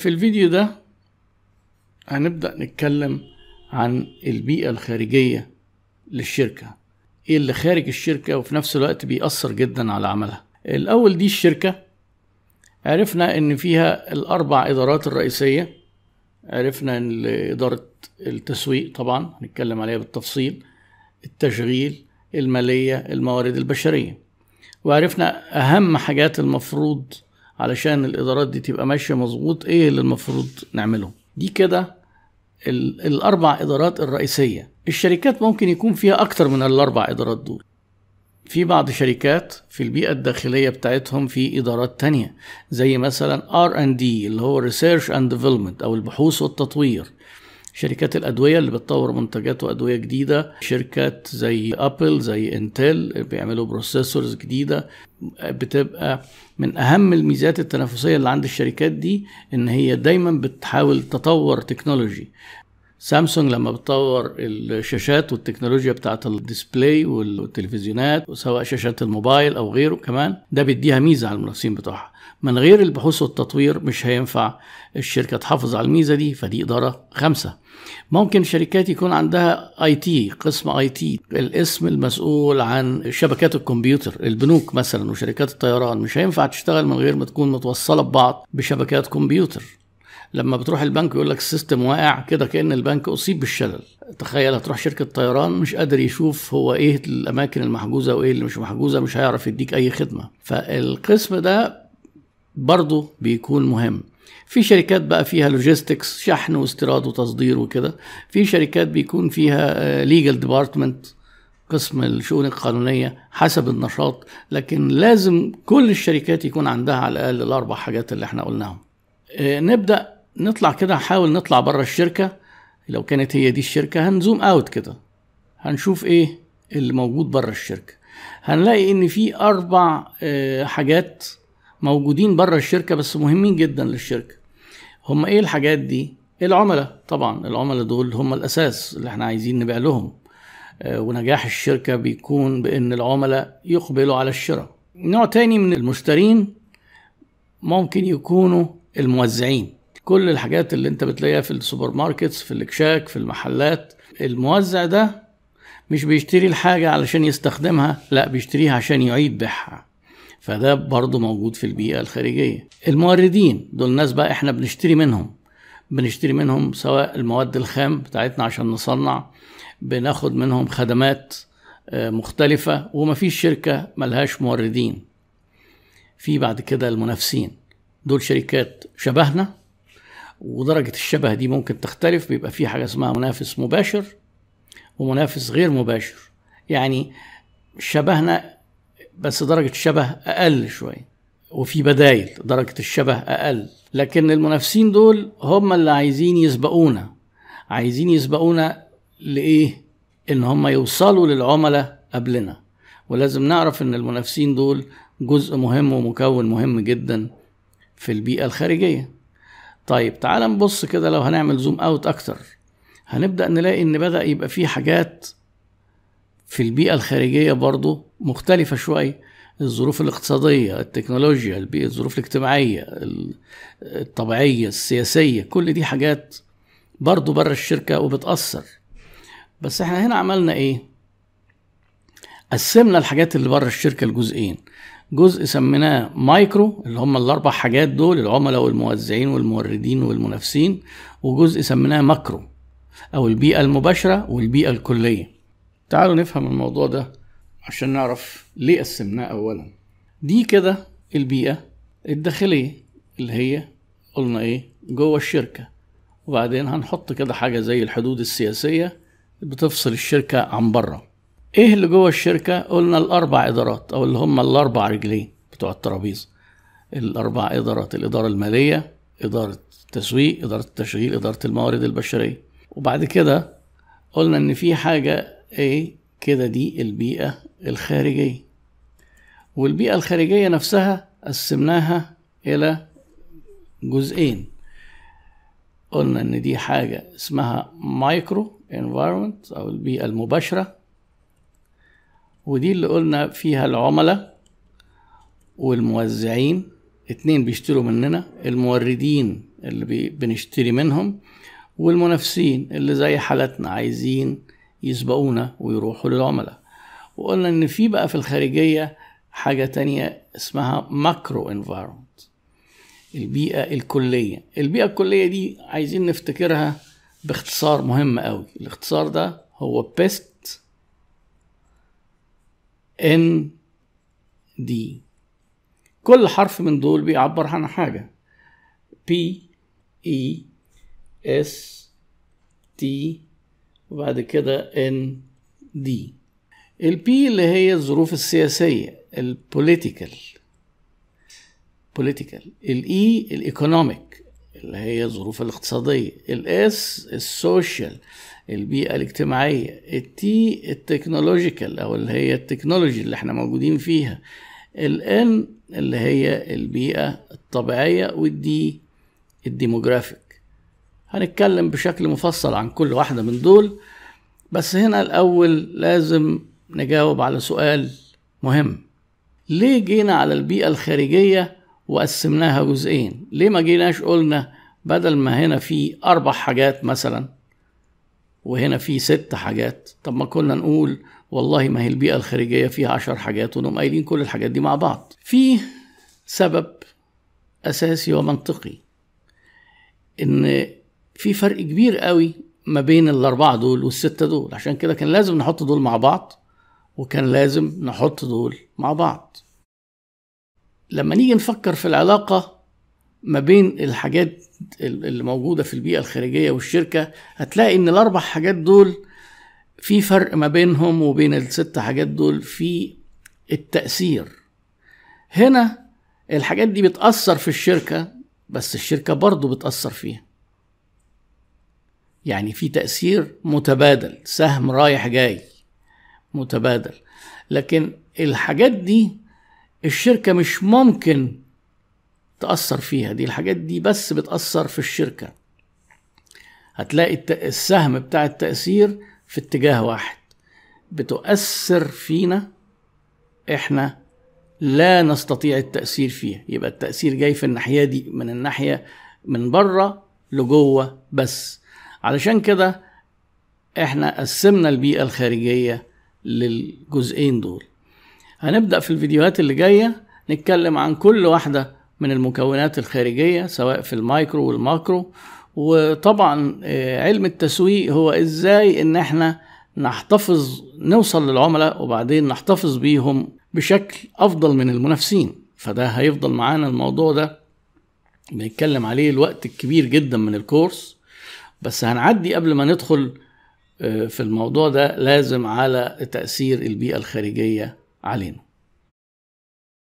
في الفيديو ده هنبدأ نتكلم عن البيئة الخارجية للشركة. إيه اللي خارج الشركة وفي نفس الوقت بيأثر جدا على عملها؟ الأول دي الشركة. عرفنا إن فيها الأربع إدارات الرئيسية. عرفنا إن إدارة التسويق طبعا هنتكلم عليها بالتفصيل. التشغيل المالية الموارد البشرية. وعرفنا أهم حاجات المفروض علشان الإدارات دي تبقى ماشية مظبوط إيه اللي المفروض نعمله دي كده ال- الأربع إدارات الرئيسية. الشركات ممكن يكون فيها أكتر من الأربع إدارات دول. في بعض شركات في البيئة الداخلية بتاعتهم في إدارات تانية زي مثلا R&D اللي هو Research and Development أو البحوث والتطوير. شركات الأدوية اللي بتطور منتجات وأدوية جديدة شركات زي أبل زي انتل بيعملوا processors جديدة. بتبقى من أهم الميزات التنافسية اللي عند الشركات دي إن هي دايما بتحاول تطور technology سامسونج لما بتطور الشاشات والتكنولوجيا بتاعت ال display والتلفزيونات سواء شاشات الموبايل أو غيره كمان ده بيديها ميزة على المنافسين بتوعها. من غير البحوث والتطوير مش هينفع الشركة تحافظ على الميزة دي فدي إدارة خمسه ممكن شركات يكون عندها IT قسم IT الاسم المسؤول عن شبكات الكمبيوتر البنوك مثلا وشركات الطيران. مش هينفع تشتغل من غير ما تكون متوصلة ببعض بشبكات كمبيوتر. لما بتروح البنك يقول لك ال system واقع كده كأن البنك أصيب بالشلل. تخيل هتروح شركة طيران مش قادر يشوف هو إيه الأماكن المحجوزة وإيه اللي مش محجوزة مش هيعرف يديك أي خدمة. فالقسم ده برضه بيكون مهم. في شركات بقى فيها logistics شحن واستيراد وتصدير وكده. في شركات بيكون فيها legal department قسم الشؤون القانونية حسب النشاط. لكن لازم كل الشركات يكون عندها على الأقل الأربع حاجات اللي إحنا قلناهم. آه، نبدأ نطلع كده نحاول نطلع بره الشركة. لو كانت هي دي الشركة هنزوم اوت كده. هنشوف إيه اللي موجود بره الشركة. هنلاقي إن في أربع آه، حاجات موجودين بره الشركة بس مهمين جدا للشركة. هم إيه الحاجات دي؟ العملاء طبعا. العملاء دول هم الأساس اللي إحنا عايزين نبيع لهم. آه، ونجاح الشركة بيكون بإن العملاء يقبلوا على الشراء. نوع تاني من المشترين ممكن يكونوا الموزعين. كل الحاجات اللي انت بتلاقيها في ال supermarkets في الاكشاك في المحلات. الموزع ده مش بيشتري الحاجة علشان يستخدمها لا بيشتريها عشان يعيد بيعها. فده برضه موجود في البيئة الخارجية. الموردين دول ناس بقى إحنا بنشتري منهم. بنشتري منهم سواء المواد الخام بتاعتنا عشان نصنع بناخد منهم خدمات آه، مختلفة ومفيش شركة ملهاش موردين. في بعد كده المنافسين. دول شركات شبهنا ودرجة الشبه دي ممكن تختلف بيبقى في حاجة اسمها منافس مباشر ومنافس غير مباشر. يعني شبهنا بس درجة الشبه أقل شوية وفي بدايل درجة الشبه أقل. لكن المنافسين دول هم اللي عايزين يسبقونا. عايزين يسبقونا لإيه؟ إن هم يوصلوا للعملاء قبلنا. ولازم نعرف إن المنافسين دول جزء مهم ومكون مهم جدا في البيئة الخارجية. طيب تعال نبص كده لو هنعمل زوم اوت أكتر. هنبدأ نلاقي إن بدأ يبقى في حاجات في البيئة الخارجية برضو مختلفة شوية. الظروف الاقتصادية التكنولوجيا البيئة الظروف الاجتماعية ال- الطبيعية السياسية كل دي حاجات برضو بره الشركة وبتأثر. بس إحنا هنا عملنا إيه؟ قسمنا الحاجات اللي بره الشركة لجزئين. جزء سميناه مايكرو اللي هم الأربع حاجات دول العملاء والموزعين والموردين والمنافسين. وجزء سميناه macro أو البيئة المباشرة والبيئة الكلية. تعالوا نفهم الموضوع ده عشان نعرف ليه قسمناه اولا. دي كده البيئة الداخلية اللي هي قلنا إيه جوه الشركة. وبعدين هنحط كده حاجة زي الحدود السياسية بتفصل الشركة عن بره. إيه اللي جوه الشركة؟ قلنا الأربع إدارات أو اللي هم الأربع رجلين بتوع الترابيزة الأربع إدارات الإدارة المالية إدارة التسويق إدارة التشغيل إدارة الموارد البشرية. وبعد كده قلنا إن في حاجة إيه؟ كده دي البيئة الخارجية. والبيئة الخارجية نفسها قسمناها إلى جزئين. قلنا إن دي حاجة اسمها micro environment أو البيئة المباشرة. ودي اللي قلنا فيها العملاء والموزعين. اتنين بيشتروا مننا الموردين اللي بنشتري منهم والمنافسين اللي زي حالتنا عايزين يسبقونا ويروحوا للعملاء. وقلنا إن في بقى في الخارجية حاجة تانية اسمها macro environment البيئة الكلية. البيئة الكلية دي عايزين نفتكرها باختصار مهم قوي. الاختصار ده هو PEST ND كل حرف من دول بيعبر عن حاجة. P E S T. وبعد كده N D. ال P اللي هي الظروف السياسية ال political political ال E ال economic اللي هي الظروف الاقتصادية. ال S ال social البيئة الاجتماعية. ال T ال technological أو اللي هي ال technology اللي إحنا موجودين فيها. الآن اللي هي البيئة الطبيعية والدي الديموغرافيك. هنتكلم بشكل مفصل عن كل واحدة من دول بس هنا الأول لازم نجاوب على سؤال مهم. ليه جينا على البيئة الخارجية وقسمناها جزئين؟ ليه ما جيناش قلنا بدل ما هنا في أربع حاجات مثلا وهنا في ست حاجات. طب ما كنا نقول والله ما هي البيئة الخارجية فيها عشر حاجات ونقوم قايلين كل الحاجات دي مع بعض. في سبب أساسي ومنطقي إن في فرق كبير قوي ما بين الأربعة دول والستة دول. عشان كده كان لازم نحط دول مع بعض وكان لازم نحط دول مع بعض. لما نيجي نفكر في العلاقة ما بين الحاجات اللي موجودة في البيئة الخارجية والشركة هتلاقي إن الأربع حاجات دول في فرق ما بينهم وبين الست حاجات دول في التأثير. هنا الحاجات دي بتأثر في الشركة بس الشركة برضو بتأثر فيها. يعني في تأثير متبادل سهم رايح جاي متبادل. لكن الحاجات دي الشركة مش ممكن تأثر فيها دي الحاجات دي بس بتأثر في الشركة. هتلاقي السهم بتاع التأثير في اتجاه واحد. بتؤثر فينا إحنا لا نستطيع التأثير فيها. يبقى التأثير جاي في الناحية دي من الناحية من بره لجوه بس. علشان كده إحنا قسمنا البيئة الخارجية للجزئين دول. هنبدأ في الفيديوهات اللي جاية نتكلم عن كل واحدة من المكونات الخارجية سواء في ال micro وال macro. وطبعا علم التسويق هو إزاي إن إحنا نحتفظ نوصل للعملاء وبعدين نحتفظ بيهم بشكل أفضل من المنافسين. فده هيفضل معانا الموضوع ده. بنتكلم عليه الوقت الكبير جدا من الكورس. بس هنعدي قبل ما ندخل في الموضوع ده لازم على تأثير البيئة الخارجية علينا.